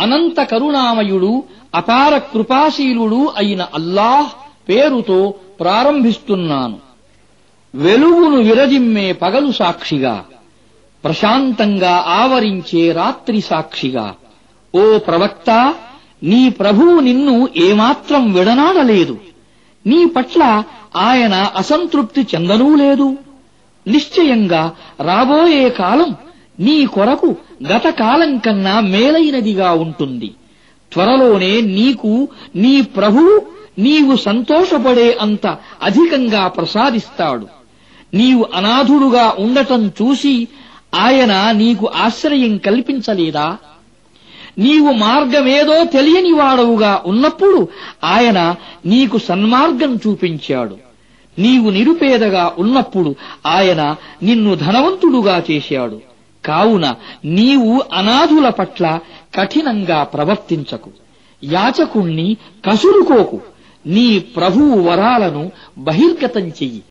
అనంత కరుణామయుడు అపార కృపాశీలుడు అయిన అల్లాహ్ పేరుతో ప్రారంభిస్తున్నాను. వెలుగును విరజిమ్మే పగలు సాక్షిగా ప్రశాంతంగా ఆవరించే రాత్రి సాక్షిగా. ఓ ప్రవక్త నీ ప్రభువు నిన్ను ఏమాత్రం విడనాడలేదు. నీ పట్ల ఆయన అసంతృప్తి చెందనూ లేదు. నిశ్చయంగా రాబోయే కాలం నీ కొరకు గతకాలం కన్నా మేలైనదిగా ఉంటుంది. త్వరలోనే నీకు నీ ప్రభువు నీవు సంతోషపడే అంత అధికంగా ప్రసాదిస్తాడు. నీవు అనాథుడుగా ఉండటం చూసి ఆయన నీకు ఆశ్రయం కల్పించలేదా? నీవు మార్గమేదో తెలియని వాడవుగా ఉన్నప్పుడు ఆయన నీకు సన్మార్గం చూపించాడు. నీవు నిరుపేదగా ఉన్నప్పుడు ఆయన నిన్ను ధనవంతుడుగా చేశాడు. కావున నీవు అనాథుల పట్ల కఠినంగా ప్రవర్తించకు. యాచకుణ్ణి కసురుకోకు. నీ ప్రభువు వరాలను బహిర్గతం చెయ్యి.